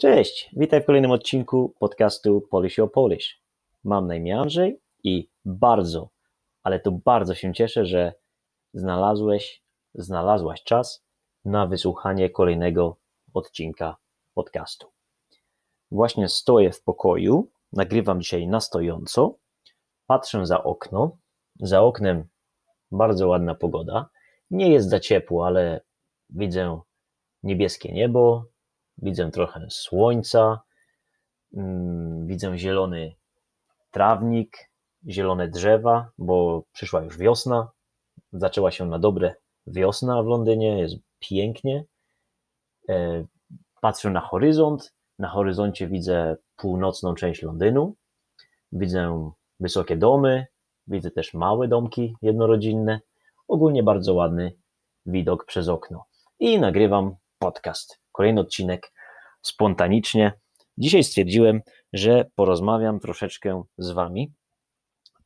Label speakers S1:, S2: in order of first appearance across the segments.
S1: Cześć, witaj w kolejnym odcinku podcastu Polish o Polish. Mam na imię Andrzej i bardzo, ale to bardzo się cieszę, że znalazłeś, znalazłaś czas na wysłuchanie kolejnego odcinka podcastu. Właśnie stoję w pokoju, nagrywam dzisiaj na stojąco, patrzę za okno, za oknem bardzo ładna pogoda, nie jest za ciepło, ale widzę niebieskie niebo, widzę trochę słońca, mm, widzę zielony trawnik, zielone drzewa, bo przyszła już wiosna, zaczęła się na dobre wiosna w Londynie, jest pięknie. E, patrzę na horyzont, na horyzoncie widzę północną część Londynu, widzę wysokie domy, widzę też małe domki jednorodzinne, ogólnie bardzo ładny widok przez okno. I nagrywam podcast kolejny odcinek spontanicznie. Dzisiaj stwierdziłem, że porozmawiam troszeczkę z Wami.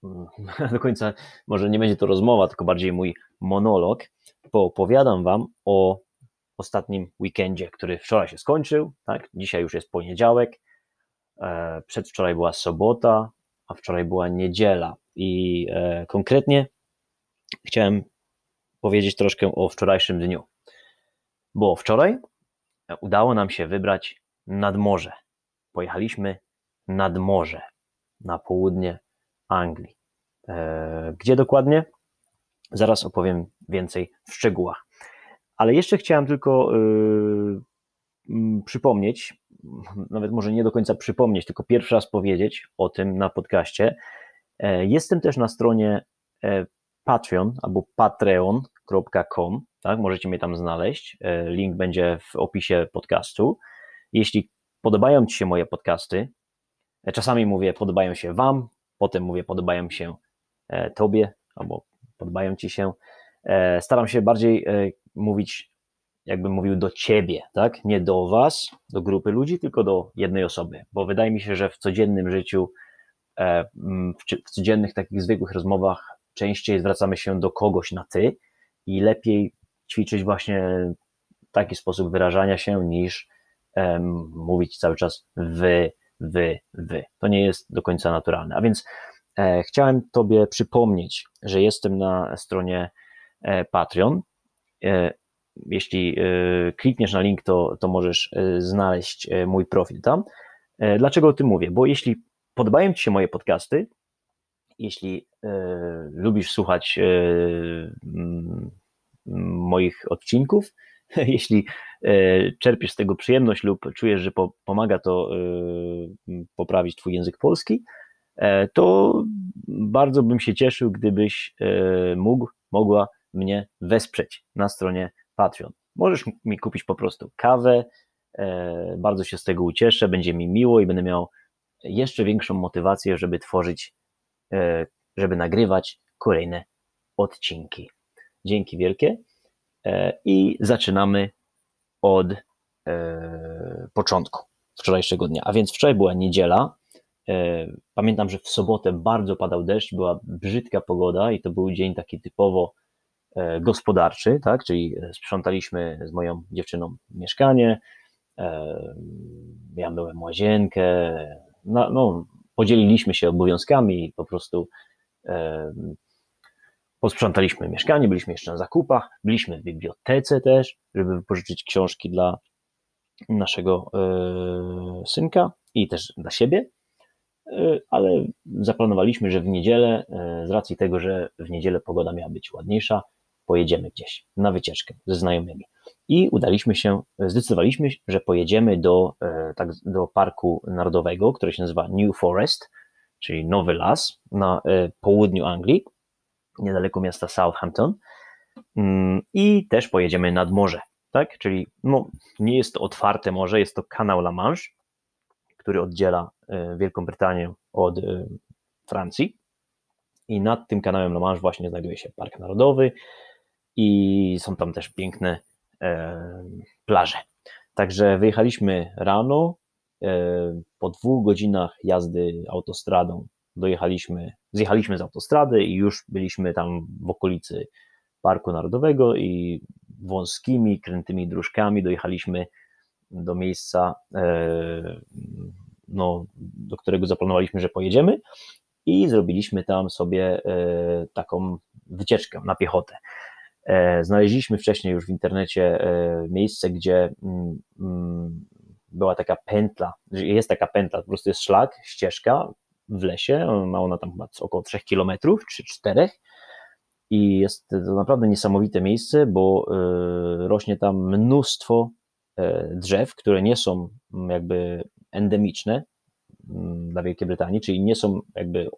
S1: Do końca może nie będzie to rozmowa, tylko bardziej mój monolog. Poopowiadam Wam o ostatnim weekendzie, który wczoraj się skończył. Tak? Dzisiaj już jest poniedziałek. E, przedwczoraj była sobota, a wczoraj była niedziela. I e, konkretnie chciałem powiedzieć troszkę o wczorajszym dniu. Bo wczoraj udało nam się wybrać nad morze. Pojechaliśmy nad morze, na południe Anglii. E, gdzie dokładnie? Zaraz opowiem więcej w szczegółach. Ale jeszcze chciałem tylko yy, przypomnieć, nawet może nie do końca przypomnieć, tylko pierwszy raz powiedzieć o tym na podcaście. E, jestem też na stronie e, Patreon albo patreon.com tak? Możecie mnie tam znaleźć. E, link będzie w opisie podcastu. Jeśli podobają Ci się moje podcasty, e, czasami mówię podobają się Wam, potem mówię podobają się e, Tobie albo podobają Ci się. Staram się bardziej mówić, jakbym mówił do Ciebie, tak? Nie do Was, do grupy ludzi, tylko do jednej osoby, bo wydaje mi się, że w codziennym życiu, w codziennych takich zwykłych rozmowach częściej zwracamy się do kogoś na Ty i lepiej ćwiczyć właśnie taki sposób wyrażania się, niż um, mówić cały czas wy, wy, wy. To nie jest do końca naturalne. A więc e, chciałem Tobie przypomnieć, że jestem na stronie e, Patreon. E, jeśli e, klikniesz na link, to, to możesz e, znaleźć e, mój profil tam. Dlaczego o tym mówię? Bo jeśli podobają Ci się moje podcasty, jeśli lubisz słuchać moich odcinków. Jeśli e, czerpiesz z tego przyjemność lub czujesz, że pomaga to poprawić Twój język polski, to bardzo bym się cieszył, gdybyś mógł, mogła mnie wesprzeć na stronie Patreon. Możesz mi kupić po prostu kawę, bardzo się z tego ucieszę, będzie mi miło i będę miał jeszcze większą motywację, żeby tworzyć, żeby nagrywać kolejne odcinki. Dzięki wielkie. E, I zaczynamy od e, początku wczorajszego dnia. A więc wczoraj była niedziela. E, pamiętam, że w sobotę bardzo padał deszcz, była brzydka pogoda i to był dzień taki typowo gospodarczy, tak? Czyli sprzątaliśmy z moją dziewczyną mieszkanie, ja myłem łazienkę, no, no, podzieliliśmy się obowiązkami i po prostu Posprzątaliśmy mieszkanie, byliśmy jeszcze na zakupach, byliśmy w bibliotece też, żeby wypożyczyć książki dla naszego y, synka i też dla siebie, y, ale zaplanowaliśmy, że w niedzielę, z racji tego, że w niedzielę pogoda miała być ładniejsza, pojedziemy gdzieś na wycieczkę ze znajomymi. I udaliśmy się, zdecydowaliśmy, że pojedziemy do, tak, do parku narodowego, który się nazywa New Forest, czyli Nowy Las na południu Anglii niedaleko miasta Southampton mm, i też pojedziemy nad morze, tak? Czyli no, nie jest to otwarte morze, jest to kanał La Manche, który oddziela e, Wielką Brytanię od e, Francji i nad tym kanałem La Manche właśnie znajduje się Park Narodowy i są tam też piękne e, plaże. Także wyjechaliśmy rano, po dwóch godzinach jazdy autostradą dojechaliśmy, zjechaliśmy z autostrady i już byliśmy tam w okolicy Parku Narodowego i wąskimi, krętymi dróżkami dojechaliśmy do miejsca, no, do którego zaplanowaliśmy, że pojedziemy i zrobiliśmy tam sobie taką wycieczkę na piechotę. Znaleźliśmy wcześniej już w internecie miejsce, gdzie mm, mm, była taka pętla, jest taka pętla, po prostu jest szlak, ścieżka w lesie, ma ona tam około 3 km czy 4 i jest to naprawdę niesamowite miejsce, bo e, rośnie tam mnóstwo e, drzew, które nie są mm, jakby endemiczne dla Wielkiej Brytanii, czyli nie są jakby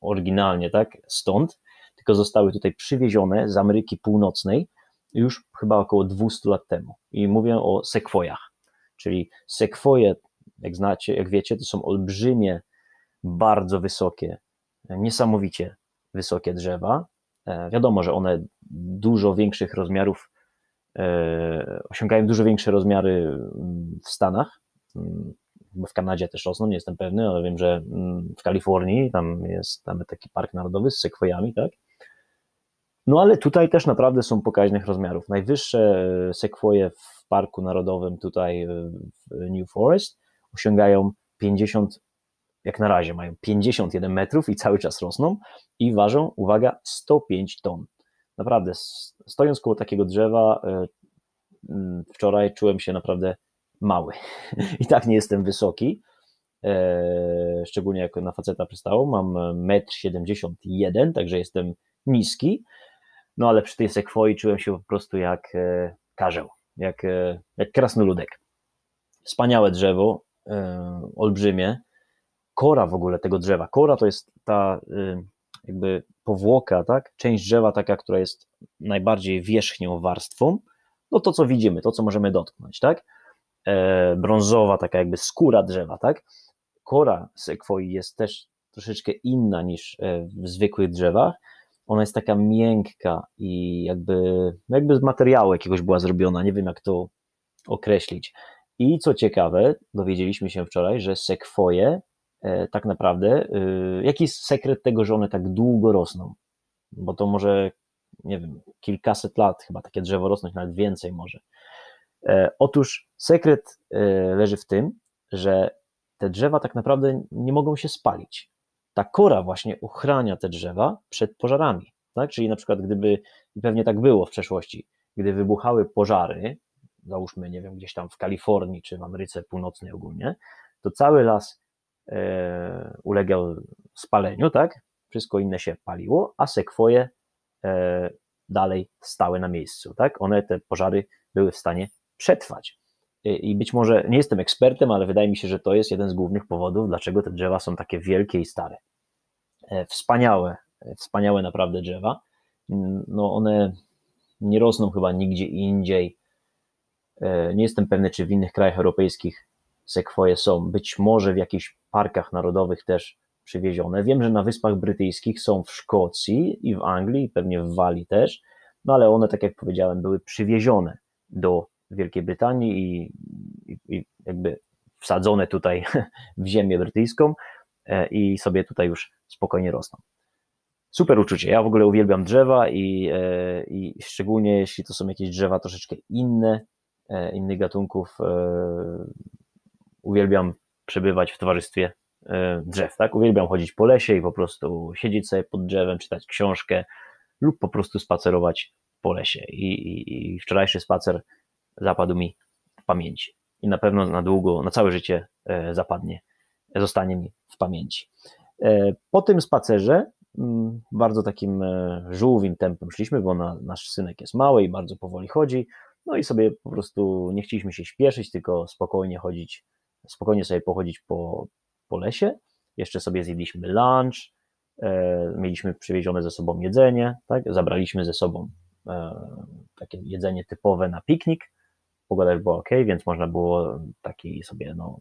S1: oryginalnie tak? Stąd, tylko zostały tutaj przywiezione z Ameryki Północnej już chyba około 200 lat temu. I mówię o sekwojach. Czyli sekwoje, jak znacie, jak wiecie, to są olbrzymie, bardzo wysokie, niesamowicie wysokie drzewa. E, wiadomo, że one dużo większych rozmiarów, e, osiągają dużo większe rozmiary mm, w Stanach. Mm, w Kanadzie też rosną, nie jestem pewny, ale wiem, że mm, w Kalifornii tam jest tam taki park narodowy z sekwojami, tak? No ale tutaj też naprawdę są pokaźnych rozmiarów. Najwyższe e, sekwoje w Parku Narodowym tutaj e, w New Forest osiągają 50, jak na razie mają 51 metrów i cały czas rosną i ważą, uwaga, 105 ton. Naprawdę, stojąc koło takiego drzewa, e, wczoraj czułem się naprawdę mały. I tak nie jestem wysoki, szczególnie jak na faceta przystało. Mam 1,71 m, także jestem niski, no ale przy tej sekwoi czułem się po prostu jak e, karzeł, jak, e, jak krasnoludek. Wspaniałe drzewo, e, olbrzymie. Kora w ogóle tego drzewa. Kora to jest ta jakby powłoka, tak? Część drzewa taka, która jest najbardziej wierzchnią warstwą. No to, co widzimy, to, co możemy dotknąć, tak? brązowa, taka jakby skóra drzewa, tak? Kora sekwoi jest też troszeczkę inna niż w zwykłych drzewach ona jest taka miękka i jakby, no jakby z materiału jakiegoś była zrobiona, nie wiem jak to określić. I co ciekawe, dowiedzieliśmy się wczoraj, że sekwoje e, tak naprawdę, e, jaki jest sekret tego, że one tak długo rosną? Bo to może, nie wiem, kilkaset lat chyba takie drzewo rosnąć, nawet więcej może. E, otóż sekret leży w tym, że te drzewa tak naprawdę nie mogą się spalić ta kora właśnie ochrania te drzewa przed pożarami. Tak? Czyli na przykład gdyby, pewnie tak było w przeszłości, gdy wybuchały pożary, załóżmy, nie wiem, gdzieś tam w Kalifornii czy w Ameryce Północnej ogólnie, to cały las e, ulegał spaleniu, tak? Wszystko inne się paliło, a sekwoje e, dalej stały na miejscu, tak? One, te pożary były w stanie przetrwać. I być może nie jestem ekspertem, ale wydaje mi się, że to jest jeden z głównych powodów, dlaczego te drzewa są takie wielkie i stare. E, wspaniałe, e, wspaniałe naprawdę drzewa. Mm, no one nie rosną chyba nigdzie indziej. E, nie jestem pewny, czy w innych krajach europejskich sekwoje są. Być może w jakichś parkach narodowych też przywiezione. Wiem, że na Wyspach Brytyjskich są w Szkocji i w Anglii, pewnie w Walii też, no ale one, tak jak powiedziałem, były przywiezione do Wielkiej Brytanii i, i, i jakby wsadzone tutaj w ziemię brytyjską e, i sobie tutaj już spokojnie rosną. Super uczucie. Ja w ogóle uwielbiam drzewa i, e, i szczególnie jeśli to są jakieś drzewa troszeczkę inne, e, innych gatunków, uwielbiam przebywać w towarzystwie drzew, tak? Uwielbiam chodzić po lesie i po prostu siedzieć sobie pod drzewem, czytać książkę lub po prostu spacerować po lesie. I, i, i wczorajszy spacer zapadł mi w pamięci i na pewno na długo, na całe życie e, zapadnie, zostanie mi w pamięci. E, po tym spacerze mm, bardzo takim e, żółwim tempem szliśmy, bo na, nasz synek jest mały i bardzo powoli chodzi, no i sobie po prostu nie chcieliśmy się śpieszyć, tylko spokojnie chodzić, spokojnie sobie pochodzić po, po lesie. Jeszcze sobie zjedliśmy lunch, mieliśmy przywiezione ze sobą jedzenie, tak? zabraliśmy ze sobą takie jedzenie typowe na piknik, pogoda już była ok, więc można było taki sobie no,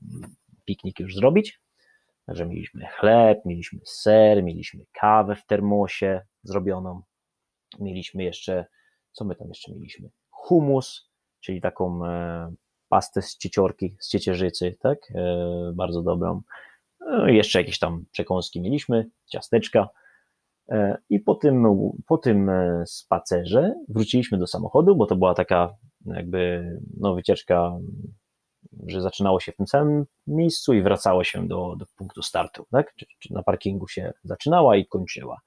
S1: piknik już zrobić. Także mieliśmy chleb, mieliśmy ser, mieliśmy kawę w termosie zrobioną, mieliśmy jeszcze, co my tam jeszcze mieliśmy? Humus, czyli taką e, pastę z cieciorki, z ciecierzycy, tak? E, bardzo dobrą. No, jeszcze jakieś tam przekąski mieliśmy, ciasteczka. E, I po tym, po tym e, spacerze wróciliśmy do samochodu, bo to była taka jakby no, wycieczka że zaczynało się w tym samym miejscu i wracało się do, do punktu startu, tak? Czy, czy na parkingu się zaczynała i kończyła.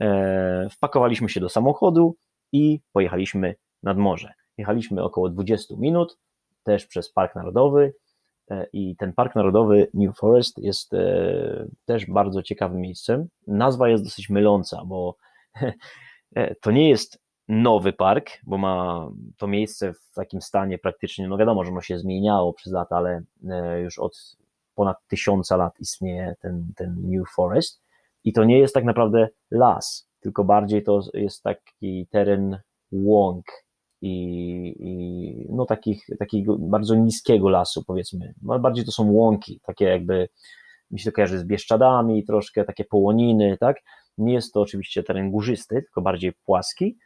S1: E, wpakowaliśmy się do samochodu i pojechaliśmy nad morze. Jechaliśmy około 20 minut, też przez Park Narodowy. E, I ten Park Narodowy New Forest jest e, też bardzo ciekawym miejscem. Nazwa jest dosyć myląca, bo to nie jest nowy park, bo ma to miejsce w takim stanie praktycznie, no wiadomo, że ono się zmieniało przez lata, ale już od ponad tysiąca lat istnieje ten, ten New Forest. I to nie jest tak naprawdę las, tylko bardziej to jest taki teren łąk i, i no takich, takiego bardzo niskiego lasu, powiedzmy. No, bardziej to są łąki, takie jakby, mi się to kojarzy z Bieszczadami, troszkę takie połoniny, tak? Nie jest to oczywiście teren górzysty, tylko bardziej płaski,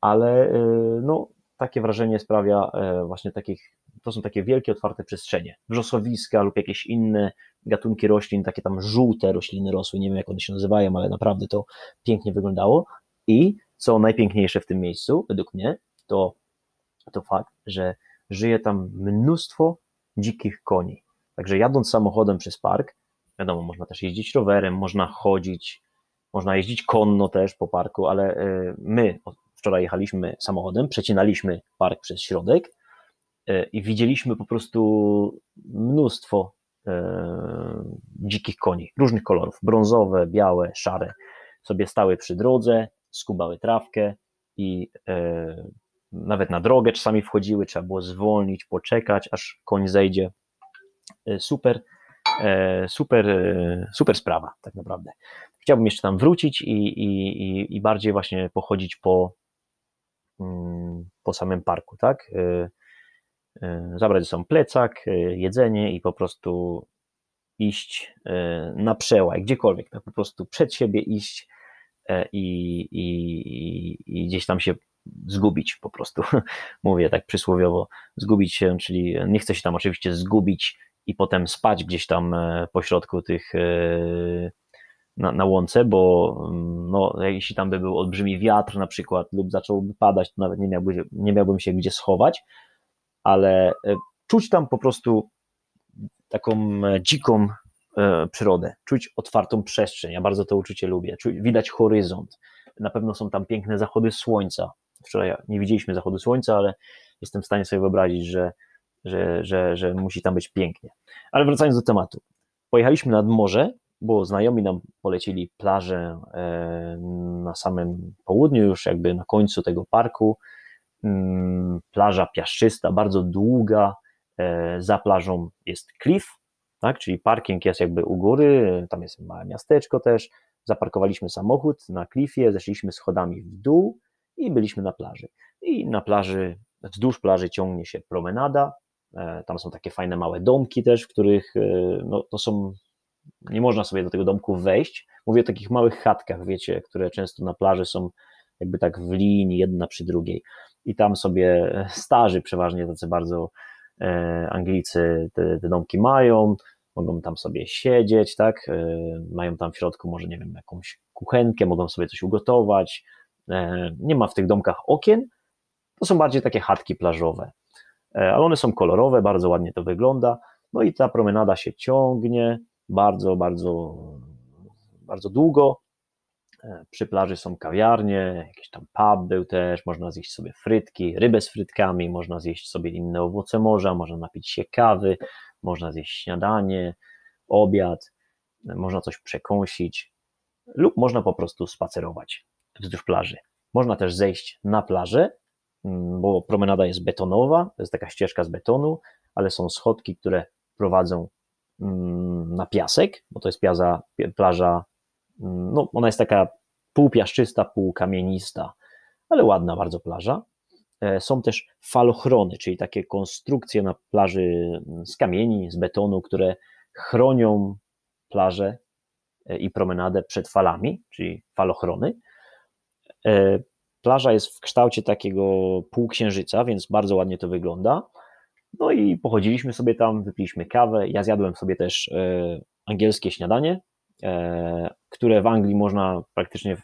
S1: ale y, no, takie wrażenie sprawia e, właśnie takich, to są takie wielkie, otwarte przestrzenie, wrzosowiska lub jakieś inne gatunki roślin, takie tam żółte rośliny rosły, nie wiem jak one się nazywają, ale naprawdę to pięknie wyglądało. I co najpiękniejsze w tym miejscu, według mnie, to, to fakt, że żyje tam mnóstwo dzikich koni. Także jadąc samochodem przez park, wiadomo, można też jeździć rowerem, można chodzić, można jeździć konno też po parku, ale e, my wczoraj jechaliśmy samochodem, przecinaliśmy park przez środek e, i widzieliśmy po prostu mnóstwo e, dzikich koni, różnych kolorów, brązowe, białe, szare, sobie stały przy drodze, skubały trawkę i e, nawet na drogę czasami wchodziły, trzeba było zwolnić, poczekać, aż koń zejdzie. Super, super, super sprawa, tak naprawdę. Chciałbym jeszcze tam wrócić i, i, i bardziej właśnie pochodzić po, po samym parku, tak? Y, y, zabrać ze sobą plecak, y, jedzenie i po prostu iść na przełaj, gdziekolwiek, tak po prostu przed siebie iść i, i, i gdzieś tam się zgubić po prostu, mówię tak przysłowiowo, zgubić się, czyli nie chcę się tam oczywiście zgubić i potem spać gdzieś tam po środku tych na, na łące, bo mm, no, jeśli tam by był olbrzymi wiatr na przykład lub zacząłby padać, to nawet nie, miałby, nie miałbym się gdzie schować, ale e, czuć tam po prostu taką e, dziką e, przyrodę, czuć otwartą przestrzeń, ja bardzo to uczucie lubię, czuć, widać horyzont, na pewno są tam piękne zachody słońca, wczoraj nie widzieliśmy zachodu słońca, ale jestem w stanie sobie wyobrazić, że, że, że, że musi tam być pięknie. Ale wracając do tematu, pojechaliśmy nad morze bo znajomi nam polecili plażę e, na samym południu, już jakby na końcu tego parku. Mm, plaża piaszczysta, bardzo długa. E, za plażą jest cliff, tak? czyli parking jest jakby u góry, tam jest małe miasteczko też. Zaparkowaliśmy samochód na cliffie, zeszliśmy schodami w dół i byliśmy na plaży. I na plaży, wzdłuż plaży ciągnie się promenada. E, tam są takie fajne małe domki też, w których no, to są nie można sobie do tego domku wejść. Mówię o takich małych chatkach, wiecie, które często na plaży są jakby tak w linii, jedna przy drugiej. I tam sobie starzy, przeważnie tacy bardzo e, Anglicy te, te domki mają, mogą tam sobie siedzieć, tak? E, mają tam w środku może, nie wiem, jakąś kuchenkę, mogą sobie coś ugotować. E, nie ma w tych domkach okien, to są bardziej takie chatki plażowe, ale one są kolorowe, bardzo ładnie to wygląda. No i ta promenada się ciągnie, bardzo, bardzo, bardzo długo. E, przy plaży są kawiarnie, jakiś tam pub był też, można zjeść sobie frytki, rybę z frytkami, można zjeść sobie inne owoce morza, można napić się kawy, można zjeść śniadanie, obiad, e, można coś przekąsić lub można po prostu spacerować wzdłuż plaży. Można też zejść na plażę, mm, bo promenada jest betonowa, to jest taka ścieżka z betonu, ale są schodki, które prowadzą na piasek, bo to jest piaza, plaża, mm, no ona jest taka półpiaszczysta, półkamienista, ale ładna bardzo plaża. E, są też falochrony, czyli takie konstrukcje na plaży mm, z kamieni, z betonu, które chronią plażę e, i promenadę przed falami, czyli falochrony. E, plaża jest w kształcie takiego półksiężyca, więc bardzo ładnie to wygląda. No i pochodziliśmy sobie tam, wypiliśmy kawę. Ja zjadłem sobie też e, angielskie śniadanie, e, które w Anglii można praktycznie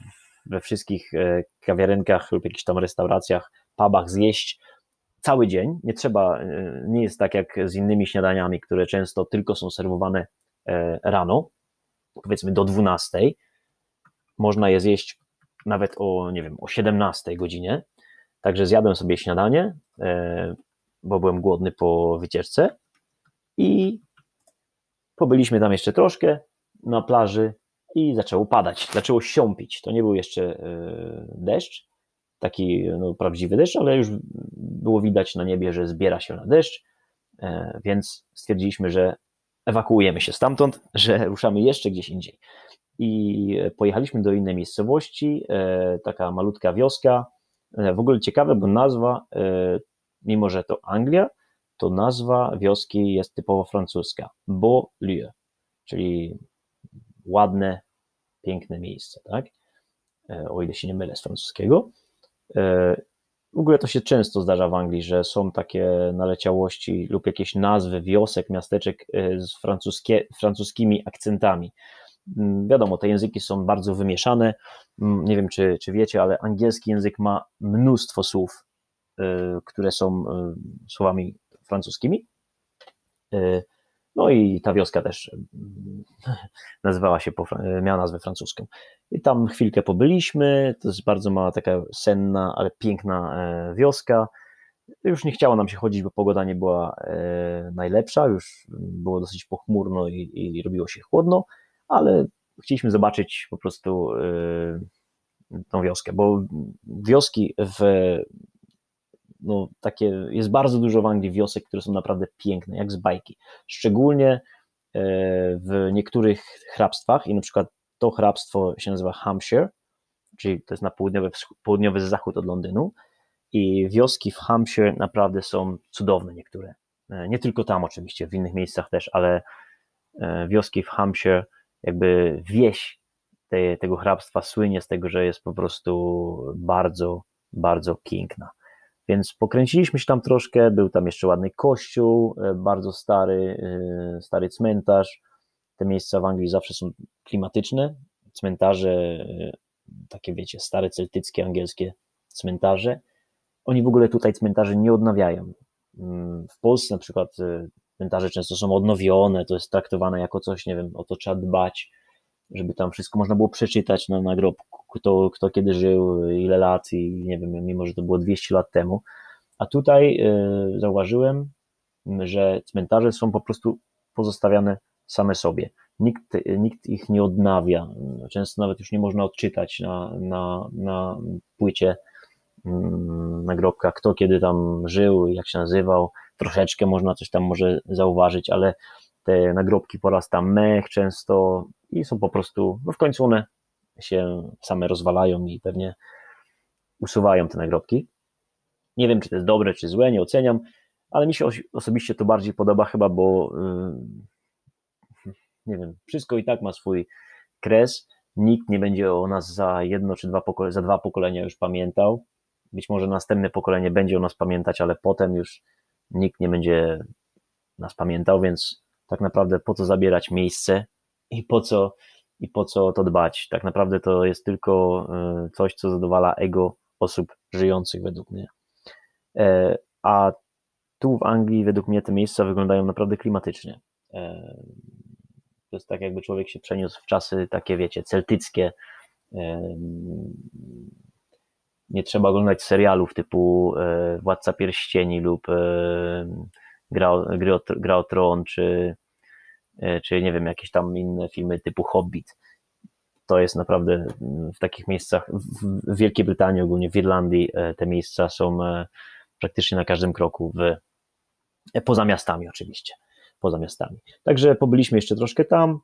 S1: we wszystkich e, kawiarenkach lub jakichś tam restauracjach, pubach zjeść cały dzień, nie trzeba, nie jest tak jak z innymi śniadaniami, które często tylko są serwowane rano, powiedzmy do 12. Można je zjeść nawet o, nie wiem, o 17 godzinie. Także zjadłem sobie śniadanie, bo byłem głodny po wycieczce i pobyliśmy tam jeszcze troszkę na plaży i zaczęło padać, zaczęło siąpić. To nie był jeszcze e, deszcz, taki no, prawdziwy deszcz, ale już było widać na niebie, że zbiera się na deszcz, e, więc stwierdziliśmy, że ewakuujemy się stamtąd, że ruszamy jeszcze gdzieś indziej. I pojechaliśmy do innej miejscowości, e, taka malutka wioska. W ogóle ciekawe, bo nazwa, mimo że to Anglia, to nazwa wioski jest typowo francuska. Beaulieu, czyli ładne, piękne miejsce, tak? E, o ile się nie mylę z francuskiego. E, w ogóle to się często zdarza w Anglii, że są takie naleciałości lub jakieś nazwy wiosek, miasteczek e, z francuskie, francuskimi akcentami. Mm, wiadomo, te języki są bardzo wymieszane. Mm, nie wiem, czy, czy wiecie, ale angielski język ma mnóstwo słów, które są słowami francuskimi. No i ta wioska też nazywała się, miała nazwę francuską. I tam chwilkę pobyliśmy, to jest bardzo mała, taka senna, ale piękna e, wioska. Już nie chciało nam się chodzić, bo pogoda nie była e, najlepsza, już było dosyć pochmurno i, i robiło się chłodno, ale chcieliśmy zobaczyć po prostu e, tą wioskę, bo wioski w no, takie, jest bardzo dużo w Anglii wiosek, które są naprawdę piękne, jak z bajki. Szczególnie e, w niektórych hrabstwach i na przykład to hrabstwo się nazywa Hampshire, czyli to jest na południowy, południowy zachód od Londynu i wioski w Hampshire naprawdę są cudowne niektóre. E, nie tylko tam oczywiście, w innych miejscach też, ale e, wioski w Hampshire, jakby wieś te, tego hrabstwa słynie z tego, że jest po prostu bardzo, bardzo piękna. Więc pokręciliśmy się tam troszkę, był tam jeszcze ładny kościół, e, bardzo stary, e, stary cmentarz. Te miejsca w Anglii zawsze są klimatyczne. Cmentarze, e, takie wiecie, stare celtyckie, angielskie cmentarze. Oni w ogóle tutaj cmentarzy nie odnawiają. Mm, w Polsce na przykład cmentarze często są odnowione, to jest traktowane jako coś, nie wiem, o to trzeba dbać, żeby tam wszystko można było przeczytać na nagrobku kto, kto kiedy żył, ile lat i nie wiem, mimo że to było 200 lat temu. A tutaj y, zauważyłem, że cmentarze są po prostu pozostawiane same sobie. Nikt, nikt ich nie odnawia. Często nawet już nie można odczytać na, na, na płycie mm, nagrobka, kto kiedy tam żył, jak się nazywał. Troszeczkę można coś tam może zauważyć, ale te nagrobki porasta mech często i są po prostu, no w końcu one się same rozwalają i pewnie usuwają te nagrobki. Nie wiem, czy to jest dobre, czy złe, nie oceniam, ale mi się osobiście to bardziej podoba chyba, bo yy, nie wiem, wszystko i tak ma swój kres. Nikt nie będzie o nas za jedno czy dwa za dwa pokolenia już pamiętał. Być może następne pokolenie będzie o nas pamiętać, ale potem już nikt nie będzie nas pamiętał, więc tak naprawdę po co zabierać miejsce i po co i po co to dbać. Tak naprawdę to jest tylko e, coś, co zadowala ego osób żyjących według mnie. E, a tu w Anglii według mnie te miejsca wyglądają naprawdę klimatycznie. E, to jest tak, jakby człowiek się przeniósł w czasy takie, wiecie, celtyckie. Nie trzeba oglądać serialów typu Władca Pierścieni lub Gra, Gra, Gra o Tron, czy E, czy nie wiem, jakieś tam inne filmy typu Hobbit. To jest naprawdę w takich miejscach, w Wielkiej Brytanii, ogólnie w Irlandii, e, te miejsca są e, praktycznie na każdym kroku, w, poza miastami oczywiście, poza miastami. Także pobyliśmy jeszcze troszkę tam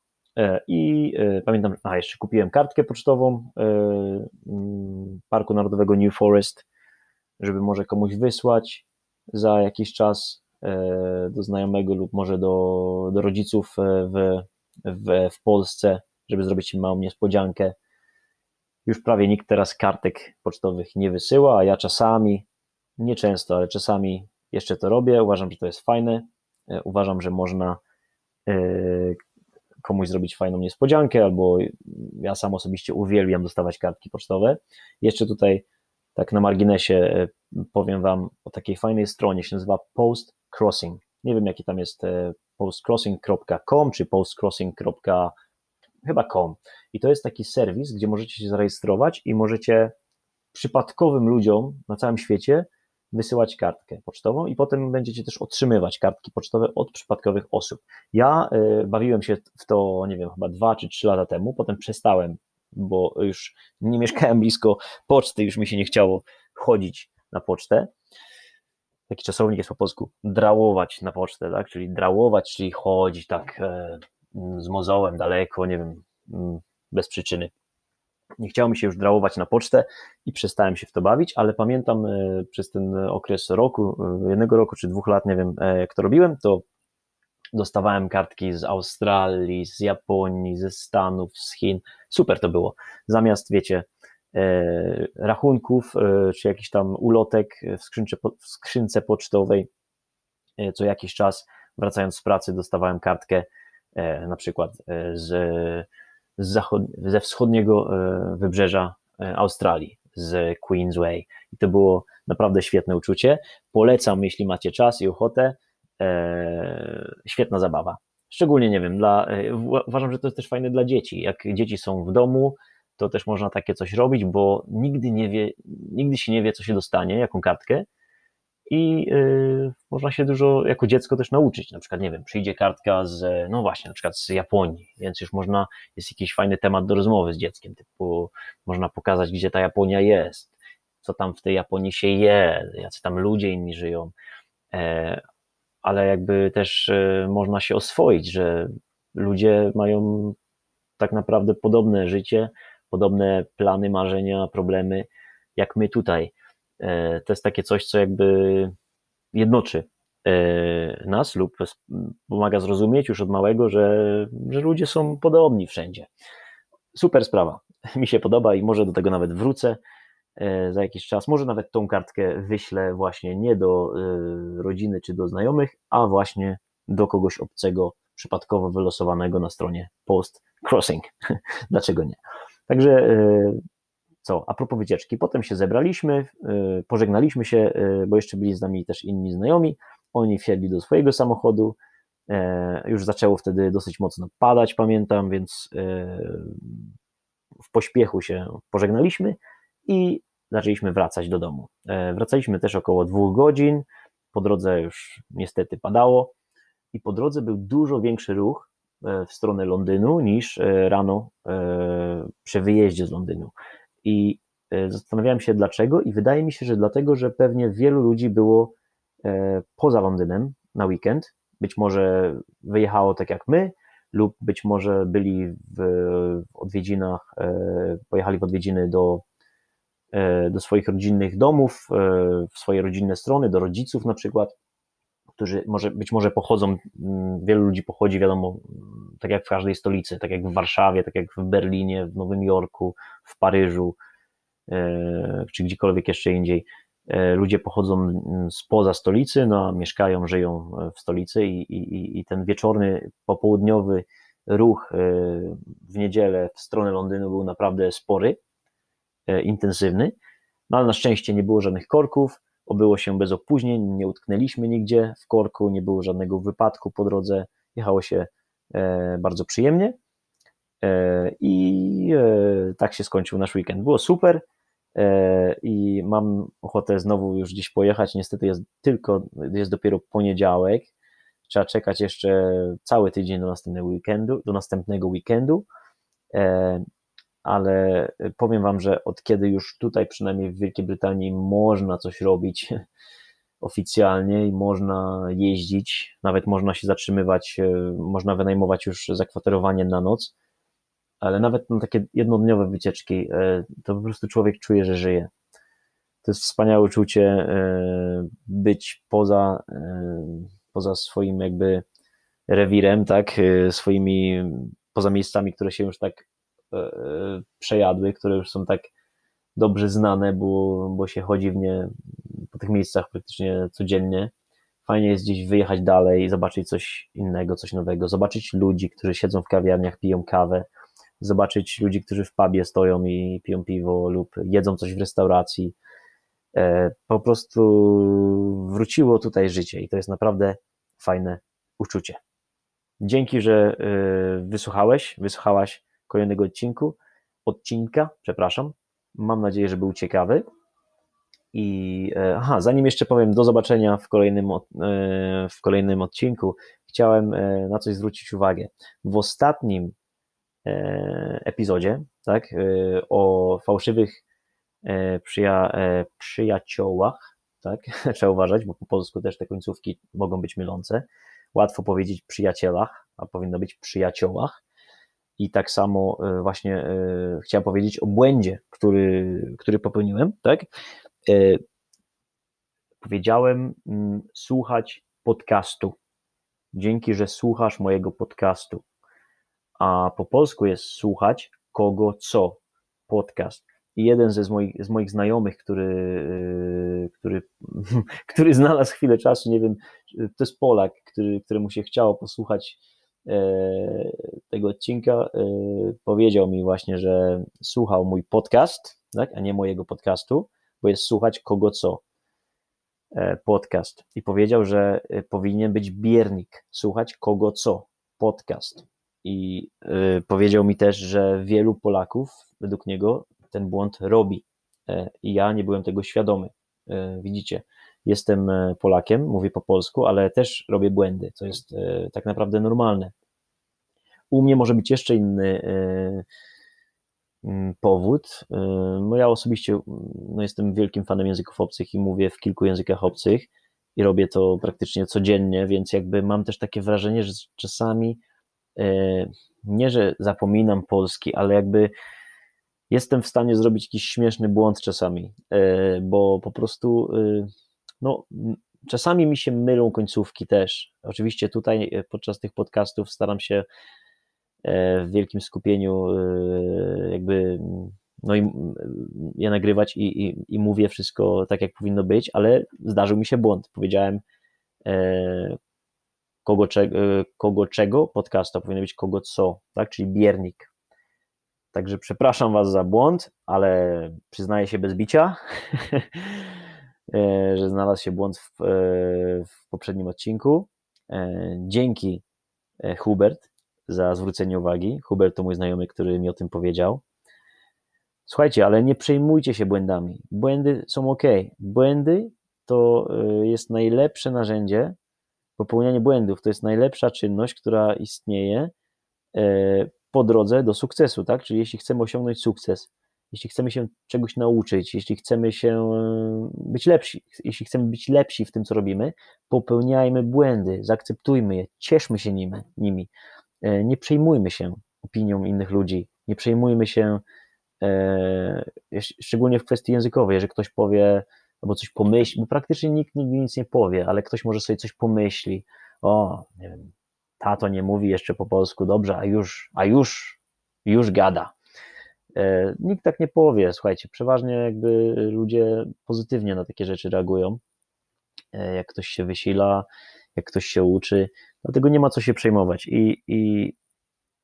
S1: i pamiętam, a jeszcze kupiłem kartkę pocztową Parku Narodowego New Forest, żeby może komuś wysłać za jakiś czas do znajomego lub może do, do rodziców e, w, w, w Polsce, żeby zrobić im małą niespodziankę. Już prawie nikt teraz kartek pocztowych nie wysyła, a ja czasami, nie często, ale czasami jeszcze to robię. Uważam, że to jest fajne. E, uważam, że można komuś zrobić fajną niespodziankę, albo ja sam osobiście uwielbiam dostawać kartki pocztowe. Jeszcze tutaj tak na marginesie powiem Wam o takiej fajnej stronie, się nazywa Post Crossing. Nie wiem, jaki tam jest e, postcrossing.com czy postcrossing. chyba com. I to jest taki serwis, gdzie możecie się zarejestrować i możecie przypadkowym ludziom na całym świecie wysyłać kartkę pocztową i potem będziecie też otrzymywać kartki pocztowe od przypadkowych osób. Ja y, bawiłem się w to, nie wiem, chyba dwa czy trzy lata temu, potem przestałem, bo już nie mieszkałem blisko poczty, już mi się nie chciało chodzić na pocztę. Taki czasownik jest po polsku, drałować na pocztę, tak? Czyli drałować, czyli chodzić tak e, z mozołem daleko, nie wiem, mm, bez przyczyny nie chciało mi się już drałować na pocztę i przestałem się w to bawić, ale pamiętam e, przez ten okres roku, e, jednego roku czy dwóch lat, nie wiem jak to robiłem, to dostawałem kartki z Australii, z Japonii, ze Stanów, z Chin. Super to było. Zamiast, wiecie, rachunków czy jakiś tam ulotek w, skrzynce, w skrzynce pocztowej, co jakiś czas wracając z pracy dostawałem kartkę na przykład z z ze wschodniego e, wybrzeża e, Australii, z Queensway. I to było naprawdę świetne uczucie. Polecam, jeśli macie czas i ochotę. E, świetna zabawa. Szczególnie, nie wiem, dla, uważam, że to jest też fajne dla dzieci. Jak dzieci są w domu, to też można takie coś robić, bo nigdy nie wie, nigdy się nie wie, co się dostanie, jaką kartkę i yy, można się dużo jako dziecko też nauczyć. Na przykład, nie wiem, przyjdzie kartka z, no właśnie, na przykład z Japonii, więc już można, jest jakiś fajny temat do rozmowy z dzieckiem, typu można pokazać, gdzie ta Japonia jest, co tam w tej Japonii się je, jacy tam ludzie inni żyją, e, ale jakby też e, można się oswoić, że ludzie mają tak naprawdę podobne życie, podobne plany, marzenia, problemy, jak my tutaj E, to jest takie coś, co jakby jednoczy e, nas lub pomaga zrozumieć już od małego, że, że ludzie są podobni wszędzie. Super sprawa. Mi się podoba i może do tego nawet wrócę e, za jakiś czas. Może nawet tą kartkę wyślę właśnie nie do rodziny czy do znajomych, a właśnie do kogoś obcego, przypadkowo wylosowanego na stronie Post Crossing. Dlaczego nie? Także co, a propos wycieczki, potem się zebraliśmy, y, pożegnaliśmy się, y, bo jeszcze byli z nami też inni znajomi, oni wsiedli do swojego samochodu, e, już zaczęło wtedy dosyć mocno padać, pamiętam, więc e, w pośpiechu się pożegnaliśmy i zaczęliśmy wracać do domu. E, wracaliśmy też około dwóch godzin, po drodze już niestety padało i po drodze był dużo większy ruch w stronę Londynu niż rano przy wyjeździe z Londynu. I e, zastanawiałem się dlaczego, i wydaje mi się, że dlatego, że pewnie wielu ludzi było e, poza Londynem na weekend. Być może wyjechało tak jak my, lub być może byli w odwiedzinach, e, pojechali w odwiedziny do, do swoich rodzinnych domów, w swoje rodzinne strony, do rodziców na przykład, którzy może, być może pochodzą, wielu ludzi pochodzi, wiadomo, tak jak w każdej stolicy, tak jak w Warszawie, tak jak w Berlinie, w Nowym Jorku, w Paryżu, e, czy gdziekolwiek jeszcze indziej. E, ludzie pochodzą spoza stolicy, no, mieszkają, żyją w stolicy i, i, i ten wieczorny, popołudniowy ruch e, w niedzielę w stronę Londynu był naprawdę spory, intensywny, no ale na szczęście nie było żadnych korków, obyło się bez opóźnień, nie utknęliśmy nigdzie w korku, nie było żadnego wypadku po drodze, jechało się bardzo przyjemnie. E, I e, tak się skończył nasz weekend. Było super e, i mam ochotę znowu już gdzieś pojechać. Niestety jest tylko, jest dopiero poniedziałek. Trzeba czekać jeszcze cały tydzień do następnego weekendu, do następnego weekendu. Ale powiem Wam, że od kiedy już tutaj, przynajmniej w Wielkiej Brytanii, można coś robić oficjalnie i można jeździć, nawet można się zatrzymywać, można wynajmować już zakwaterowanie na noc ale nawet na takie jednodniowe wycieczki, e, to po prostu człowiek czuje, że żyje. To jest wspaniałe uczucie e, być poza, e, poza swoim jakby rewirem, tak, swoimi, poza miejscami, które się już tak przejadły, które już są tak dobrze znane, bo, bo się chodzi w nie po tych miejscach praktycznie codziennie. Fajnie jest gdzieś wyjechać dalej, zobaczyć coś innego, coś nowego, zobaczyć ludzi, którzy siedzą w kawiarniach, piją kawę, zobaczyć ludzi, którzy w pubie stoją i piją piwo lub jedzą coś w restauracji. po prostu wróciło tutaj życie i to jest naprawdę fajne uczucie. Dzięki, że wysłuchałeś, wysłuchałaś kolejnego odcinku, odcinka, przepraszam. Mam nadzieję, że był ciekawy. I e, aha, zanim jeszcze powiem do zobaczenia w kolejnym, e, w kolejnym odcinku, chciałem e, na coś zwrócić uwagę. W ostatnim epizodzie, tak, o fałszywych przyja przyjaciołach, tak, trzeba uważać, bo po polsku też te końcówki mogą być mylące. Łatwo powiedzieć przyjacielach, a powinno być przyjaciołach. I tak samo właśnie chciałem powiedzieć o błędzie, który, który popełniłem, tak? E, powiedziałem mm, słuchać podcastu. Dzięki, że słuchasz mojego podcastu. A po polsku jest słuchać kogo co podcast. I jeden ze z moich, z moich znajomych, który, e, który, który znalazł chwilę czasu, nie wiem, to jest Polak, który, któremu się chciało posłuchać e, tego odcinka, powiedział mi właśnie, że słuchał mój podcast, tak, a nie mojego podcastu bo jest słuchać kogo co e, podcast i powiedział, że e, powinien być biernik, słuchać kogo co podcast. I powiedział mi też, że wielu Polaków według niego ten błąd robi. I ja nie byłem tego świadomy. Widzicie, jestem Polakiem, mówię po polsku, ale też robię błędy, co jest tak naprawdę normalne. U mnie może być jeszcze inny Mm, powód. No ja osobiście no jestem wielkim fanem języków obcych i mówię w kilku językach obcych i robię to praktycznie codziennie, więc jakby mam też takie wrażenie, że czasami nie, że zapominam polski, ale jakby jestem w stanie zrobić jakiś śmieszny błąd czasami, bo po prostu no, czasami mi się mylą końcówki też. Oczywiście tutaj podczas tych podcastów staram się E, w wielkim skupieniu e, jakby no i nagrywać i, i, i mówię wszystko tak, jak powinno być, ale zdarzył mi się błąd. Powiedziałem e, kogo, cze, kogo czego podcastu, powinno być kogo co, tak, czyli biernik. Także przepraszam Was za błąd, ale przyznaję się bez bicia, że znalazł się błąd w, w poprzednim odcinku. Dzięki Hubert za zwrócenie uwagi. Hubert to mój znajomy, który mi o tym powiedział. Słuchajcie, ale nie przejmujcie się błędami. Błędy są ok. Błędy to jest najlepsze narzędzie, popełnianie błędów to jest najlepsza czynność, która istnieje po drodze do sukcesu, tak? Czyli jeśli chcemy osiągnąć sukces, jeśli chcemy się czegoś nauczyć, jeśli chcemy się y, być lepsi, jeśli chcemy być lepsi w tym, co robimy, popełniajmy błędy, zaakceptujmy je, cieszmy się nimi. nimi. E, nie przejmujmy się opinią innych ludzi, nie przejmujmy się, e, szczególnie w kwestii językowej, że ktoś powie albo coś pomyśli, bo praktycznie nikt nigdy nic nie powie, ale ktoś może sobie coś pomyśli, o, nie wiem, tato nie mówi jeszcze po polsku dobrze, a już, a już, już gada. E, nikt tak nie powie, słuchajcie, przeważnie jakby ludzie pozytywnie na takie rzeczy reagują, jak ktoś się wysila, jak ktoś się uczy, dlatego nie ma co się przejmować. I, i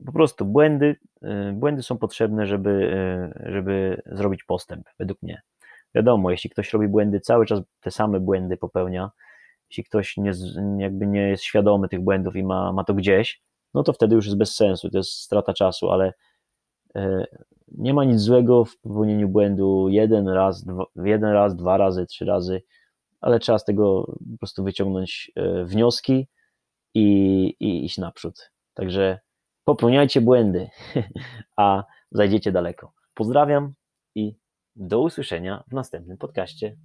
S1: po prostu błędy, y, błędy są potrzebne, żeby, żeby zrobić postęp, według mnie. Wiadomo, jeśli ktoś robi błędy, cały czas te same błędy popełnia, jeśli ktoś nie, jakby nie jest świadomy tych błędów i ma, ma to gdzieś, no to wtedy już jest bez sensu, to jest strata czasu, ale nie ma nic złego w popełnieniu błędu jeden raz, dwa, jeden raz, dwa razy, trzy razy, ale trzeba z tego po prostu wyciągnąć wnioski i, i iść naprzód. Także popełniajcie błędy, a zajdziecie daleko. Pozdrawiam i do usłyszenia w następnym podcaście.